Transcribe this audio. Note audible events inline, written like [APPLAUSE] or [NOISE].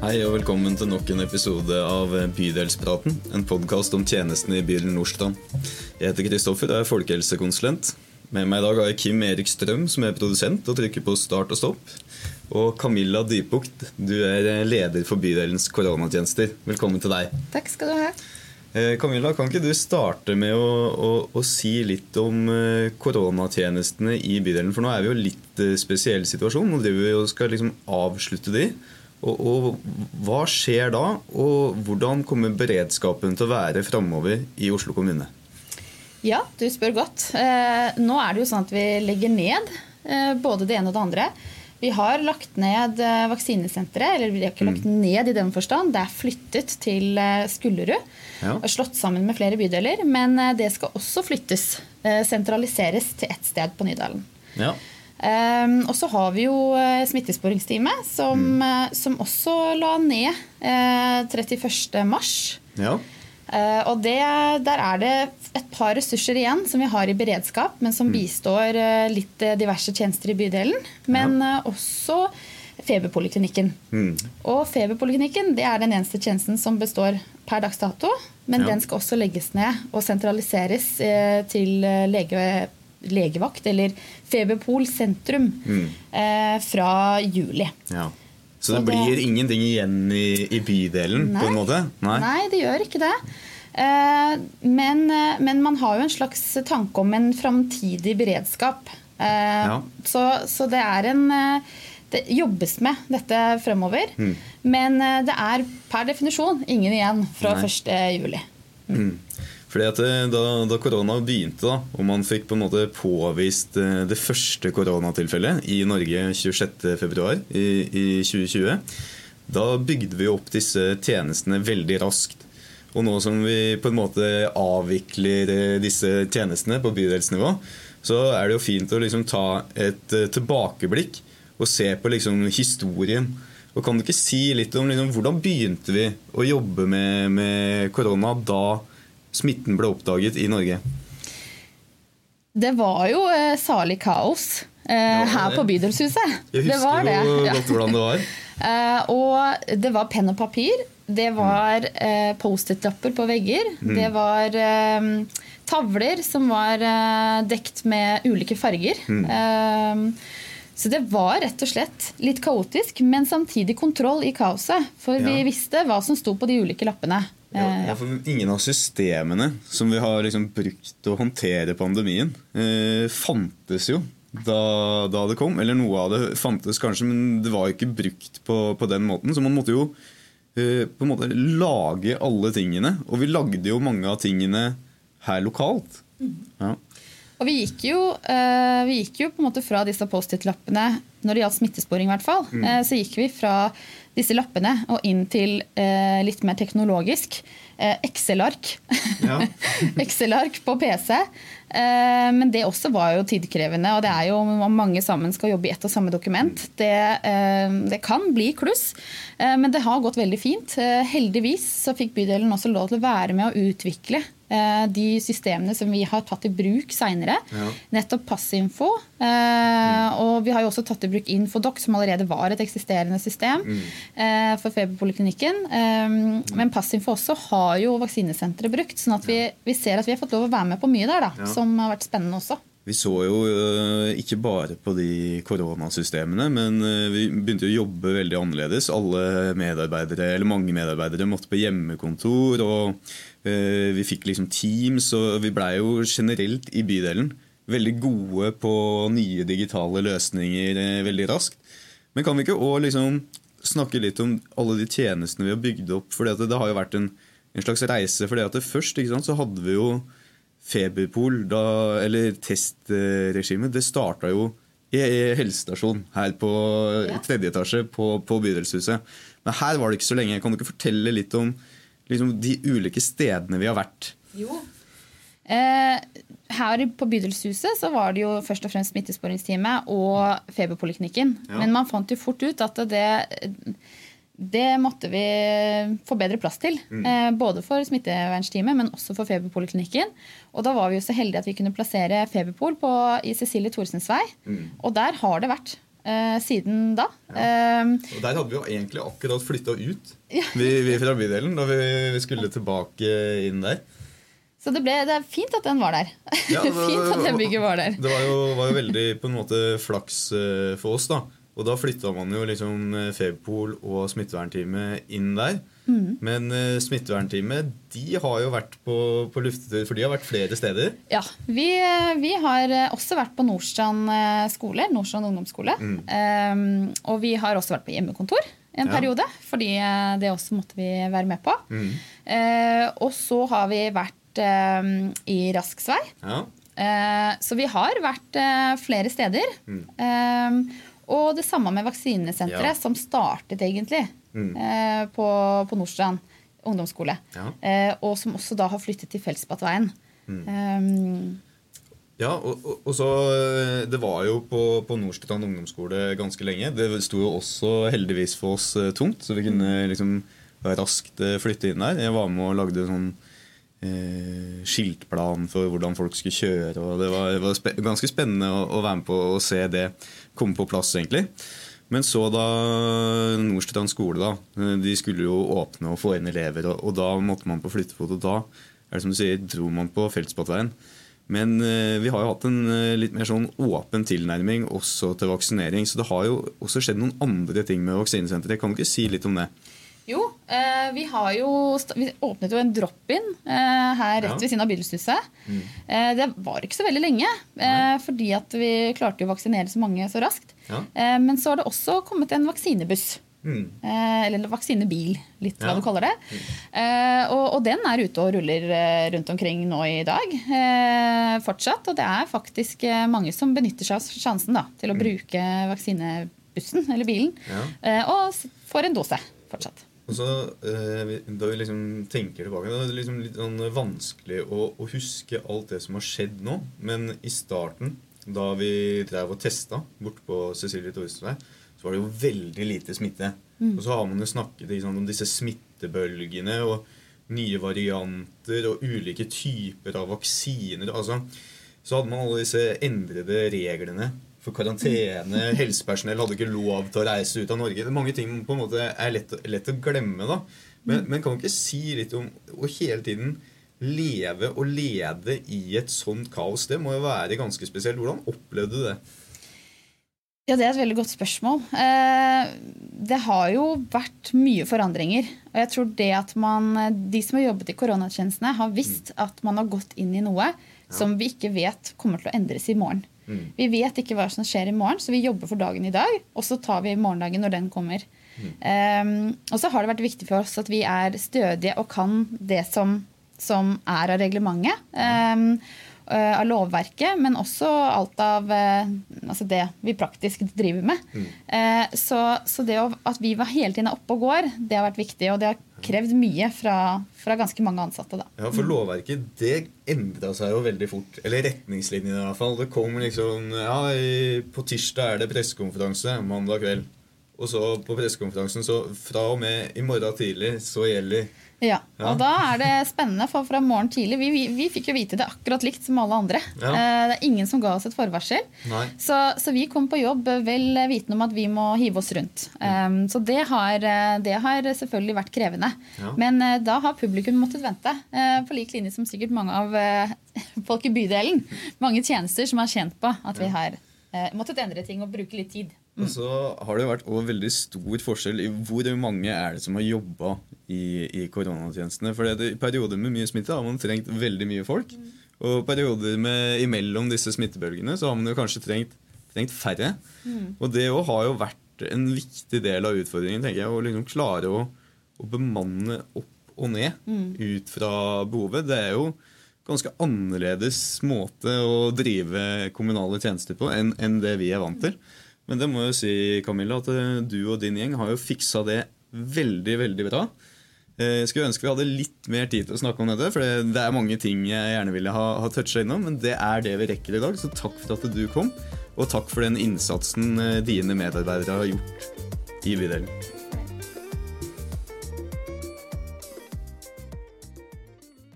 Hei og velkommen til nok en episode av Bydelspraten. En podkast om tjenestene i bydelen Nordstrand. Jeg heter Kristoffer og er folkehelsekonsulent. Med meg i dag har jeg Kim Erik Strøm, som er produsent og trykker på start og stopp. Og Camilla Dypukt, du er leder for bydelens koronatjenester. Velkommen til deg. Takk skal du ha. Eh, Camilla, kan ikke du starte med å, å, å si litt om eh, koronatjenestene i bydelen? For nå er vi jo litt eh, spesiell situasjon. Nå driver vi og skal liksom avslutte de. Og, og, Hva skjer da, og hvordan kommer beredskapen til å være framover i Oslo kommune? Ja, du spør godt. Eh, nå er det jo sånn at vi legger ned eh, både det ene og det andre. Vi har lagt ned eh, vaksinesenteret, eller vi har ikke lagt ned i den forstand. Det er flyttet til Skullerud. Ja. og Slått sammen med flere bydeler. Men det skal også flyttes. Sentraliseres til ett sted på Nydalen. Ja. Um, og så har vi jo uh, smittesporingsteamet, som, eh, som også la ned uh, 31. mars. ja. Eh, og det, der er det et par ressurser igjen som vi har i beredskap, men som bistår eh, litt eh, diverse tjenester i bydelen. Men eh, også feberpoliklinikken. Mm. Og feberpoliklinikken det er den eneste tjenesten som består per dags dato. Men Ja. den skal også legges ned og sentraliseres eh, til eh, lege, legevakt, eller Feberpol sentrum, eh, fra juli. ja. Så det det- blir ingenting igjen i, i bydelen, på en måte? Nei, det gjør ikke det. Eh, men, eh, men man har jo en slags tanke om en framtidig beredskap. Eh, Ja. så, så det er en eh, Det jobbes med dette fremover. Mm. Men eh, det er per definisjon ingen igjen fra Nei. 1. juli. Fordi at eh, da, da korona begynte, da, og man fikk på en måte påvist eh, det første koronatilfellet i Norge 26.2. I, i 2020, da bygde vi opp disse tjenestene veldig raskt. Og nå som vi på en måte avvikler eh, disse tjenestene på bydelsnivå, så er det jo fint å liksom ta et tilbakeblikk og se på liksom historien. Og Kan du ikke si litt om liksom, hvordan begynte vi å jobbe med, med korona da smitten ble oppdaget i Norge? Det var jo eh, salig kaos eh, var her på Bydelshuset. Jeg det var husker det. jo [LAUGHS] godt hvordan det var. Eh, og det var penn og papir. Det var eh, Post-It-lapper på vegger. Mm. Det var eh, tavler som var eh, dekt med ulike farger. Mm. Eh, så det var rett og slett litt kaotisk, men samtidig kontroll i kaoset. For Ja. vi visste hva som sto på de ulike lappene. Ja, Eh, for ingen av systemene som vi har liksom brukt til å håndtere pandemien, eh, fantes jo da, da det kom. Eller noe av det fantes kanskje, men det var ikke brukt på, på den måten. Så man måtte jo eh, på en måte lage alle tingene. Og vi lagde jo mange av tingene her lokalt. Ja. Og vi gikk, jo, eh, vi gikk jo på en måte fra disse Post-It-lappene når det gjaldt smittesporing, i hvert fall. Eh, så gikk vi fra disse lappene og inn til eh, litt mer teknologisk. Eh, Excel-ark. Ja. [LAUGHS] Excel-ark på PC. Eh, men det også var jo tidkrevende, og det er jo om mange sammen skal jobbe i ett og samme dokument. Det, eh, det kan bli kluss, eh, men det har gått veldig fint. Eh, heldigvis så fikk bydelen også lov til å være med å utvikle de systemene som vi har tatt i bruk seinere. Ja. Nettopp Passinfo. Eh, og vi har jo også tatt i bruk Infodoc, som allerede var et eksisterende system eh, for feberpoliklinikken. Eh, men Passinfo også har jo vaksinesenteret brukt, sånn at vi, vi ser at vi har fått lov å være med på mye der, da, Ja. som har vært spennende også. Vi så jo øh, ikke bare på de koronasystemene, men øh, vi begynte å jobbe veldig annerledes. Alle medarbeidere, eller mange medarbeidere måtte på hjemmekontor, og øh, vi fikk liksom Teams, og vi blei jo generelt i bydelen veldig gode på nye digitale løsninger veldig raskt. Men kan vi ikke òg liksom snakke litt om alle de tjenestene vi har bygd opp? For det har jo vært en, en slags reise. For det først ikke sant, så hadde vi jo Feberpol, da, eller testregimet, det starta jo i i helsestasjon her på Ja. tredje etasje på, på Bydelshuset. Men her var det ikke så lenge. Kan du ikke fortelle litt om liksom, de ulike stedene vi har vært? Jo. Eh, her på Bydelshuset så var det jo først og fremst smittesporingsteamet og feberpoliklinikken. Ja. Men man fant jo fort ut at det, det måtte vi få bedre plass til. Mm. både for smittevernsteamet, men også for feberpoliklinikken. Og da var vi jo så heldige at vi kunne plassere Feberpol på, i Cecilie Thoresens vei. Og der har det vært eh, siden da. Ja. Eh, og der hadde vi jo egentlig akkurat flytta ut, ja. vi, vi, fra bydelen, da vi, vi skulle tilbake inn der. Så det, ble, det, er fint at den var der. Ja, [LAUGHS] det, fint at det bygget var der. Det var jo, var jo veldig på en måte flaks for oss, da. Og da flytta man jo liksom Febpol og smittevernteamet inn der. Mm. Men uh, smittevernteamet de har jo vært på, på luftetur, for de har vært flere steder? Ja, vi, vi har også vært på Nordstrand skole, Nordstrand ungdomsskole. Mm. Um, og vi har også vært på hjemmekontor en ja. periode, fordi det også måtte vi være med på. Mm. Uh, og så har vi vært um, i Rasksvei. Ja. Uh, så vi har vært flere steder. Mm. Og det samme med vaksinesenteret, ja. som startet egentlig mm. eh, på, på, Nordstrand ungdomsskole. Ja. Eh, og som også da har flyttet til Felsbattveien. Mm. Um, ja, og, og, og, så eh, Det var jo på, på Nordstrand ungdomsskole ganske lenge. Det sto jo også heldigvis for oss tungt, så vi kunne mm. liksom raskt flytte inn der. Jeg var med og lagde sånn eh, skiltplan for hvordan folk skulle kjøre. og Det var, det var spe ganske spennende å, å, være med på å se det komme på plass, egentlig. Men så da Nordstrand skole da, de skulle jo åpne og få inn elever, og, og da måtte man på flyttefot. Og da er det som du sier, dro man på Feltsbattveien. Men eh, vi har jo hatt en eh, litt mer sånn åpen tilnærming også til vaksinering. Så det har jo også skjedd noen andre ting med vaksinesenteret. Kan du ikke si litt om det? Jo, eh, vi har jo Vi åpnet jo en drop-in eh, her rett ja. ved siden av Bydelshuset. Mm. Eh, det var ikke så veldig lenge, eh, fordi at vi klarte å vaksinere så mange så raskt. Ja. Eh, men så har det også kommet en vaksinebuss. Mm. Eh, eller en vaksinebil, litt hva du kaller det. Mm. Og, og, den er ute og ruller rundt omkring nå i dag. fortsatt. Og det er faktisk mange som benytter seg av sjansen da, til å mm. bruke vaksinebussen eller bilen. og får en dose fortsatt. Og så, eh, Da vi liksom tenker tilbake, det er liksom litt sånn vanskelig å, å, huske alt det som har skjedd nå. Men i starten, da vi drev og testa borte på Cecilie vei, så var det jo veldig lite smitte. Mm. Og så har man jo snakket liksom, om disse smittebølgene og nye varianter og ulike typer av vaksiner. Altså, så hadde man alle disse endrede reglene for karantene. Helsepersonell hadde ikke lov til å reise ut av Norge. Det er mange ting på en måte er lett, lett å glemme. da. Men, men, kan du ikke si litt om å hele tiden leve og lede i et sånt kaos? Det må jo være ganske spesielt. Hvordan opplevde du det? Ja, Det er et veldig godt spørsmål. Eh, det har jo vært mye forandringer. Og jeg tror det at man, de som har jobbet i koronatjenestene, har visst mm. at man har gått inn i noe som vi ikke vet kommer til å endres i morgen. Mm. Vi vet ikke hva som skjer i morgen, så vi jobber for dagen i dag. Og så tar vi morgendagen når den kommer. Mm. Um, og så har det vært viktig for oss at vi er stødige og kan det som, som er av reglementet. Um, av lovverket, men også alt av uh, altså det vi praktisk driver med. Mm. Uh, så, så, det at vi var hele tiden oppe og går, det har vært viktig. Og det har krevd mye fra, fra ganske mange ansatte. Da. Ja, For lovverket det endra seg jo veldig fort. Eller retningslinjene, i hvert fall. Det kom liksom Ja, på tirsdag er det pressekonferanse mandag kveld. Og så på pressekonferansen så fra og med i morgen tidlig så gjelder ja, og da er det spennende, for fra morgen tidlig vi, vi, vi, fikk jo vite det akkurat likt som alle andre. Ja. Eh, det er ingen som ga oss et forvarsel. Så, så, vi kom på jobb vel vitende om at vi må hive oss rundt. Um, så det har, eh, det har, selvfølgelig vært krevende. Ja. Men uh, da har publikum måttet vente, uh, på lik linje som sikkert mange av uh, [LAUGHS] folk i bydelen. Mange tjenester som har kjent på at vi har måttet endre ting og bruke litt tid. Mm. Og så har det vært veldig stor forskjell i hvor mange er det som har jobba i, i koronatjenestene. For i perioder med mye smitte har man trengt veldig mye folk. Mm. Og perioder med, imellom disse smittebølgene så har man jo kanskje trengt, trengt færre. Mm. Og det òg har jo vært en viktig del av utfordringen, tenker jeg, å liksom klare å, å, bemanne opp og ned mm. ut fra behovet. Det er jo ganske annerledes måte å drive kommunale tjenester på enn, enn det vi er vant til. Men det må jeg si, Camilla, at eh, du og din gjeng har jo fiksa det veldig, veldig bra. Eh, jeg skulle ønske vi hadde litt mer tid til å snakke om dette, for det er mange ting jeg gjerne ville ha, ha innom, men det er det vi rekker i dag, så takk for at du kom. Og takk for den innsatsen eh, dine medarbeidere har gjort i bydelen.